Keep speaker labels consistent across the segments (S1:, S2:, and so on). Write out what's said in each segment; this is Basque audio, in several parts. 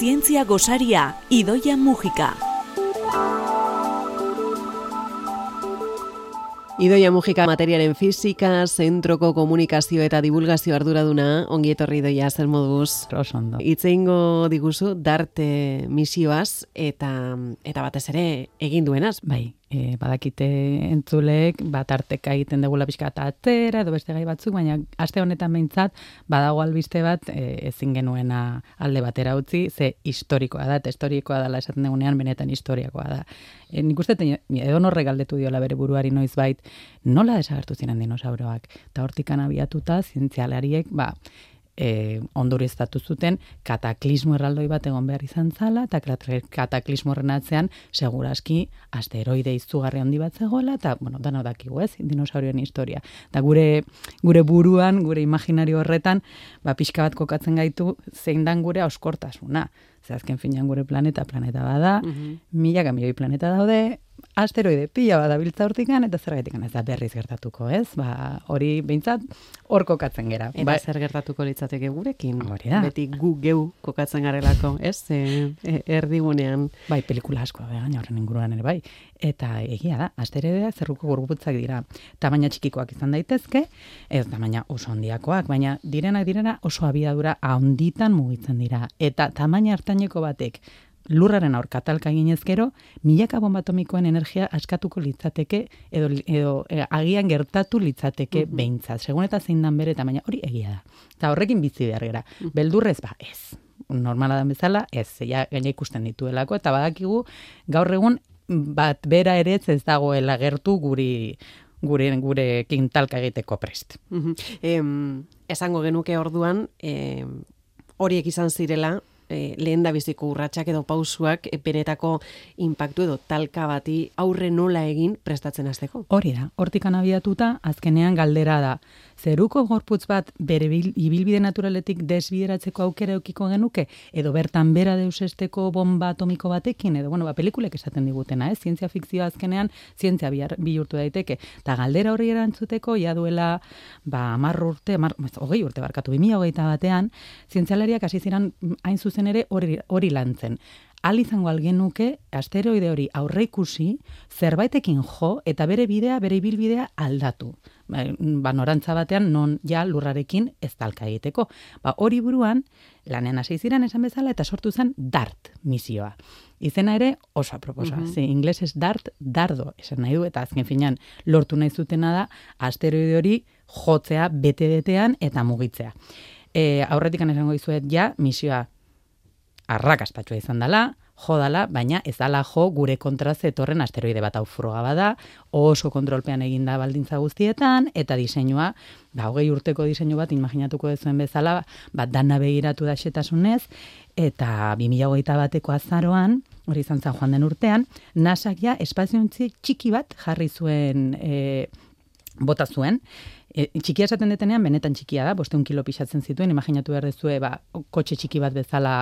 S1: Zientzia gosaria, Idoia Mujika.
S2: Idoia Mujika materiaren fizika, zentroko komunikazio eta divulgazio arduraduna, ongi etorri Idoia, zer moduz?
S3: Osondo.
S2: Itzeingo diguzu, darte misioaz, eta, eta batez ere egin duenaz.
S3: Bai, e, badakite entzulek, bat arteka egiten dugula pixka eta atzera, edo beste gai batzuk, baina aste honetan behintzat, badago albiste bat e, ezin genuena alde batera utzi, ze historikoa da, eta historikoa dela esaten dugunean, benetan historiakoa da. E, nik uste, edo norre galdetu diola bere buruari noiz bait, nola desagertu ziren dinosauroak? Eta hortikan abiatuta, zientzialariek, ba, e, ondorioztatu zuten kataklismo erraldoi bat egon behar izan zala, eta kataklismo atzean seguraski asteroide izugarri handi bat zegoela, eta, bueno, dano dakigu ez, dinosaurioen historia. Eta gure, gure buruan, gure imaginario horretan, ba, pixka bat kokatzen gaitu, zein dan gure auskortasuna. Zer azken finean gure planeta, planeta bada, mm -hmm. mila gamioi planeta daude, asteroide pila bada biltza hortikan, eta zer ez da berriz gertatuko, ez? Ba, hori behintzat, hor kokatzen gera.
S2: Eta ba, zer gertatuko litzateke gurekin?
S3: Hori da.
S2: Beti gu geu kokatzen garelako, ez? E, e, erdigunean.
S3: Bai, pelikula asko da, gaina horren inguruan ere, bai. Eta egia da, asteroideak zerruko gorputzak dira. Tamaina txikikoak izan daitezke, ez tamaina oso handiakoak, baina direnak direna oso abiadura handitan mugitzen dira. Eta tamaina hartaineko batek lurraren aur katalka eginez gero, milaka bomba atomikoen energia askatuko litzateke edo, edo e, agian gertatu litzateke mm behintzat. Segun eta zein dan bere tamaina hori egia da. Eta horrekin bizi behar gara. Beldurrez ba, ez. Normala da bezala, ez. Ja, gaina ikusten dituelako eta badakigu gaur egun bat bera ere ez dagoela gertu guri gure gure kintalka egiteko prest.
S2: Mm esango genuke orduan, horiek izan zirela e, lehen da biziko urratsak edo pausuak e, benetako inpaktu edo talka bati aurre nola egin prestatzen hasteko.
S3: Hori da, hortikan abiatuta azkenean galdera da zeruko gorputz bat bere ibilbide naturaletik desbideratzeko aukera eukiko genuke, edo bertan bera deusesteko bomba atomiko batekin, edo, bueno, ba, pelikulek esaten digutena, eh? zientzia fikzioa azkenean, zientzia bihurtu daiteke. Ta galdera horri erantzuteko, ja duela, ba, marr urte, mar, hogei urte barkatu, bimia hogeita batean, zientzialariak hasi ziren hain zuzen ere hori, hori lantzen al izango algenuke asteroide hori aurreikusi zerbaitekin jo eta bere bidea, bere ibilbidea aldatu. Ba, ba norantza batean non ja lurrarekin ez talka egiteko. Ba hori buruan lanean hasi ziren esan bezala eta sortu zen DART misioa. Izena ere oso aproposa. Mm -hmm. inglesez DART dardo esan nahi du eta azken finean lortu nahi zutena da asteroide hori jotzea bete-betean eta mugitzea. E, aurretik esango dizuet ja misioa arrakastatua izan dela, jo dala, baina ez dala jo gure kontra zetorren asteroide bat aufroga bada, oso kontrolpean eginda baldintza guztietan, eta diseinua, ba, hogei urteko diseinu bat, imaginatuko dezuen bezala, bat dana begiratu da xetasunez, eta 2008 bateko azaroan, hori izan zan joan den urtean, nasak ja espaziontzi txiki bat jarri zuen e, bota zuen, E, txikia esaten detenean, benetan txikia da, bosteun kilo pixatzen zituen, imaginatu behar dezue, ba, kotxe txiki bat bezala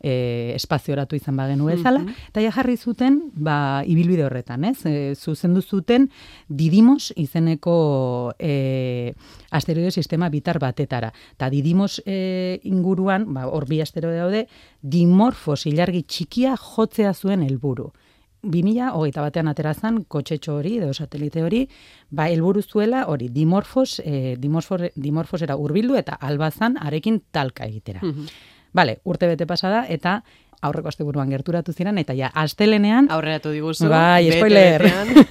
S3: e, espazioaratu izan bagenu bezala, eta ja jarri zuten, ba, ibilbide horretan, ez? E, zuzendu zuten, didimos izeneko e, asteroide sistema bitar batetara. Ta didimos e, inguruan, ba, hor bi asteroide daude, dimorfos ilargi txikia jotzea zuen helburu. 2000 hogeita batean aterazan kotxetxo hori edo satelite hori, ba helburu zuela hori dimorfos, e, dimorfos, dimorfosera hurbildu eta albazan arekin talka egitera. Mm Vale, urte bete pasada eta aurreko asteburuan gerturatu ziren eta ja astelenean
S2: aurreratu diguzu.
S3: Bai, spoiler.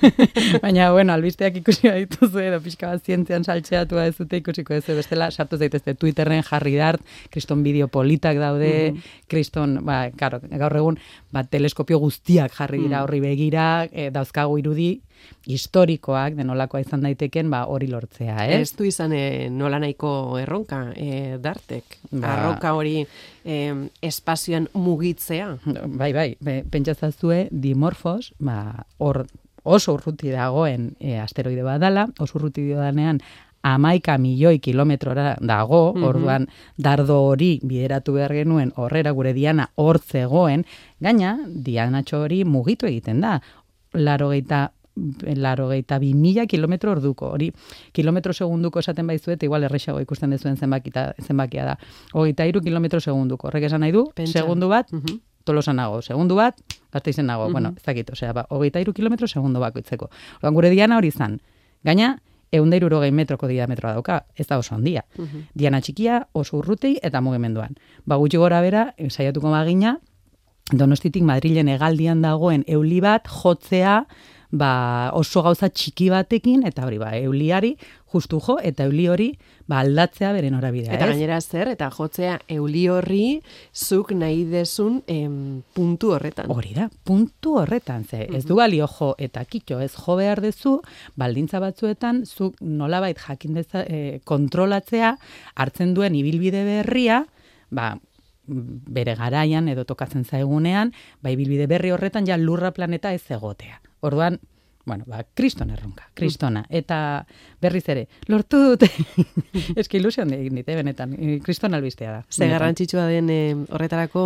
S3: Baina bueno, albisteak ikusi dituzu edo pixka bat zientzian saltzeatua ez dute ikusiko ez bestela sartu zaitezte Twitterren jarri dart, kriston bideo politak daude, mm kriston, ba, claro, gaur egun, ba, teleskopio guztiak jarri dira mm. horri begira, e, dauzkagu irudi historikoak denolakoa izan daiteken ba hori lortzea, eh?
S2: Ez du izan e, nola nahiko erronka e, dartek. Ba. Arroka hori e, espazioan mugitzea.
S3: Bai, bai, pentsazazue dimorfos, ba, hor oso urruti dagoen e, asteroide badala, oso urruti danean amaika milioi kilometrora dago, mm orduan dardo hori bideratu behar genuen horrera gure diana hor zegoen, gaina dianatxo hori mugitu egiten da. Laro laro gehieta bi mila kilometro orduko. Hori, kilometro segunduko esaten baizuet, igual errexago ikusten dezuen zenbakita, zenbakia da. Hogeita iru kilometro segunduko. Horrek esan nahi du,
S2: Pentsa.
S3: segundu bat,
S2: Mhm.
S3: tolosan nago. Segundu bat, gazteizen nago. Bueno, ez dakit, osea, ba, hogeita iru kilometro segundu bakoitzeko. Orduan gure diana hori zan. Gaina, eunda irurogei metroko diametroa dauka, ez da oso handia. Diana txikia, oso urrutei eta mugimenduan. Ba, gutxi gora bera, eh, saiatuko magina, Donostitik Madrilen hegaldian dagoen euli bat jotzea ba, oso gauza txiki batekin eta hori ba euliari justu jo eta euli hori ba aldatzea bere norabidea,
S2: Eta
S3: ez?
S2: gainera zer, eta jotzea euli horri zuk nahi desun em, puntu horretan.
S3: Hori da, puntu horretan, ze ez du balio jo eta kitxo ez jo behar dezu, baldintza batzuetan zuk nolabait jakin deza, eh, kontrolatzea hartzen duen ibilbide berria, ba, bere garaian edo tokatzen zaigunean, ba, ibilbide berri horretan ja lurra planeta ez egotea. Orduan, bueno, ba, kriston erronka, kristona. Eta berriz ere, lortu dute. Eski ilusion egin dite, benetan, eh, kriston albistea da.
S2: Ze garrantzitsua den em, horretarako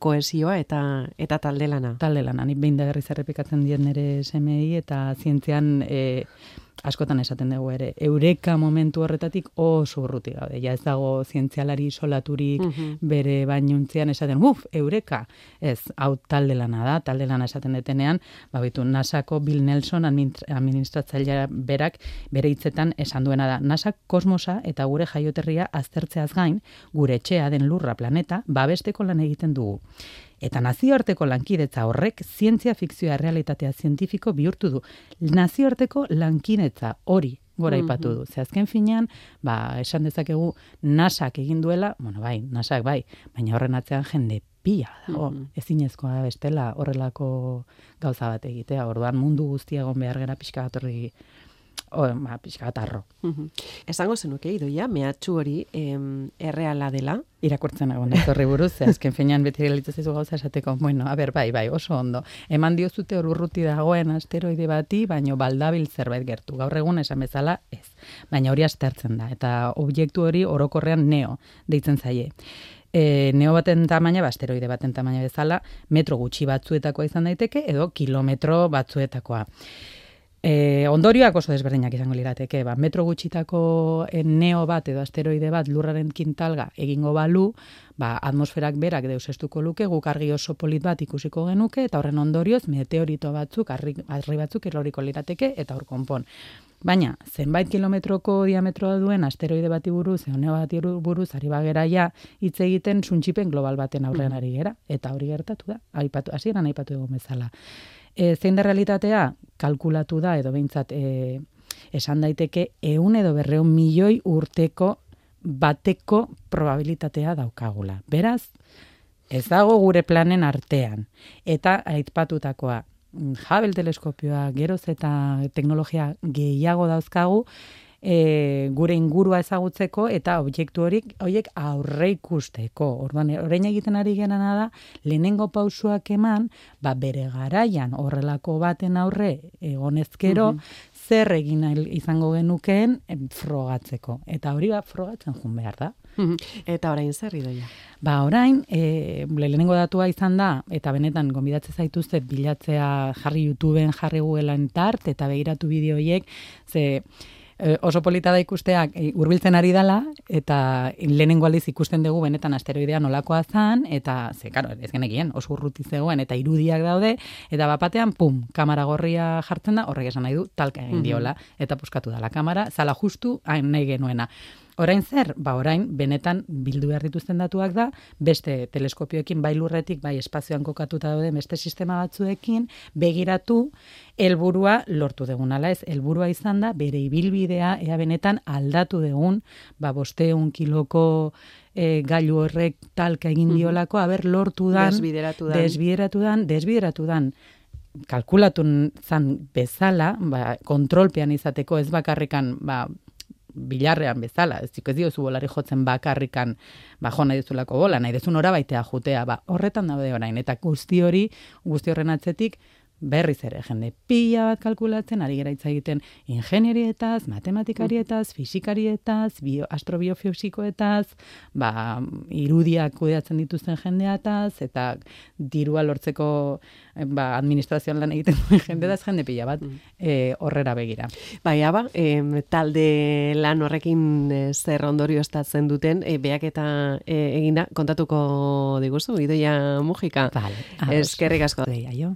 S2: kohesioa eta eta talde lana.
S3: talde lana, nik behin da berriz errepikatzen dien nire semei eta zientzian e, askotan esaten dugu ere, eureka momentu horretatik oso urruti gaude. Ja ez dago zientzialari isolaturik
S2: Mhm.
S3: bere bainuntzian esaten, uf, eureka! Ez, hau talde lana da, talde lana esaten detenean, ba bitu, NASAko Bill Nelson admin- administratzailea berak bere hitzetan esan duena da, NASA kosmosa eta gure jaioterria aztertzeaz gain, gure etxea den lurra planeta, babesteko lan egiten dugu. Eta nazioarteko lankidetza horrek zientzia fikzioa realitatea zientifiko bihurtu du. Nazioarteko lankidetza hori gora aipatu du. Ze azken finean, ba, esan dezakegu NASAk egin duela, bueno, bai, NASAk bai, baina horren atzean jende pila dago. Ezinezkoa da bestela horrelako gauza bat egitea. Orduan mundu guztia egon behar gera pixka bat horri, o, ba, pixka bat arro.
S2: Mhm. Esango zenuke, idoia, mehatxu hori em, erreala dela.
S3: irakurtzen egon ez horri buruz, azken finean beti zaizu gauza esateko, bueno, a ber, bai, bai, oso ondo. Eman diozute hor urruti dagoen asteroide bati, baino baldabil zerbait gertu. Gaur egun esan bezala ez. Baina hori aztertzen da, eta objektu hori orokorrean neo deitzen zaie. E, neo baten tamaina, ba, asteroide baten tamaina bezala, metro gutxi batzuetakoa izan daiteke, edo kilometro batzuetakoa. E, ondorioak oso desberdinak izango lirateke, ba, metro gutxitako e, neo bat edo asteroide bat lurraren kintalga egingo balu, ba, atmosferak berak deusestuko luke, guk argi oso polit bat ikusiko genuke, eta horren ondorioz meteorito batzuk, arri, arri batzuk eroriko lirateke, eta hor konpon. Baina, zenbait kilometroko diametroa duen asteroide bati buruz, edo neo bati buruz, ari bagera ja, hitz egiten suntxipen global baten aurrean ari gera, eta hori gertatu da, aipatu, hasieran aipatu egon bezala. E, zein da realitatea, kalkulatu da, edo behintzat, e, esan daiteke, eun edo berreun milioi urteko bateko probabilitatea daukagula. Beraz, ez dago gure planen artean. Eta aipatutakoa, mm, Hubble teleskopioa, geroz eta teknologia gehiago dauzkagu, e, gure ingurua ezagutzeko eta objektu horik horiek aurre ikusteko. Orduan, orain egiten ari genana da, lehenengo pausuak eman, ba, bere garaian horrelako baten aurre egonezkero, zer egin izango genukeen frogatzeko. Eta hori ba, frogatzen jun behar da.
S2: Mhm. Eta orain zer idoia.
S3: Ba, orain, e, lehenengo datua izan da, eta benetan gonbidatze zaituzte bilatzea jarri YouTubeen, jarri Googleen tart, eta begiratu bideoiek, ze oso polita da ikusteak e, hurbiltzen ari dala, eta lehenengo aldiz ikusten dugu benetan asteroidea nolakoa zan, eta, ze, karo, ez genekien, oso urruti zegoen, eta irudiak daude, eta bapatean, pum, kamera gorria jartzen da, horrek esan nahi du, talka egin diola, eta puskatu da la kamera, zala justu, hain nahi genuena. Orain zer? Ba, orain, benetan bildu behar dituzten datuak da, beste teleskopioekin, bai lurretik, bai espazioan kokatuta daude beste sistema batzuekin, begiratu, helburua lortu dugun, ala ez, helburua izan da, bere ibilbidea, ea benetan aldatu dugun, ba, bosteun kiloko e, gailu horrek talka egin diolako, haber lortu dan,
S2: Desbideratu dan.
S3: desbideratu dan, desbideratu dan, kalkulatu zan bezala, ba, kontrolpean izateko ez bakarrikan, ba, bilarrean bezala, ez ez diozu bolari jotzen bakarrikan, ba, jo nahi bola, nahi dezun ora baitea jutea, ba, horretan daude orain, eta guzti hori, guzti horren atzetik, berriz ere, jende pila bat kalkulatzen, ari gera hitz egiten ingenierietaz, matematikarietaz, fisikarietaz, bio, astrobiofisikoetaz, ba, irudiak kudeatzen dituzten jendeataz, eta dirua lortzeko ba, administrazioan lan egiten duen jende da, jende pila bat e, horrera begira.
S2: Bai, aba, e, talde lan horrekin e, zer ondorio estatzen duten, e, beak eta e, eginda, kontatuko diguzu, idoia mugika.
S3: Vale,
S2: Eskerrik asko.
S3: Deia, jo.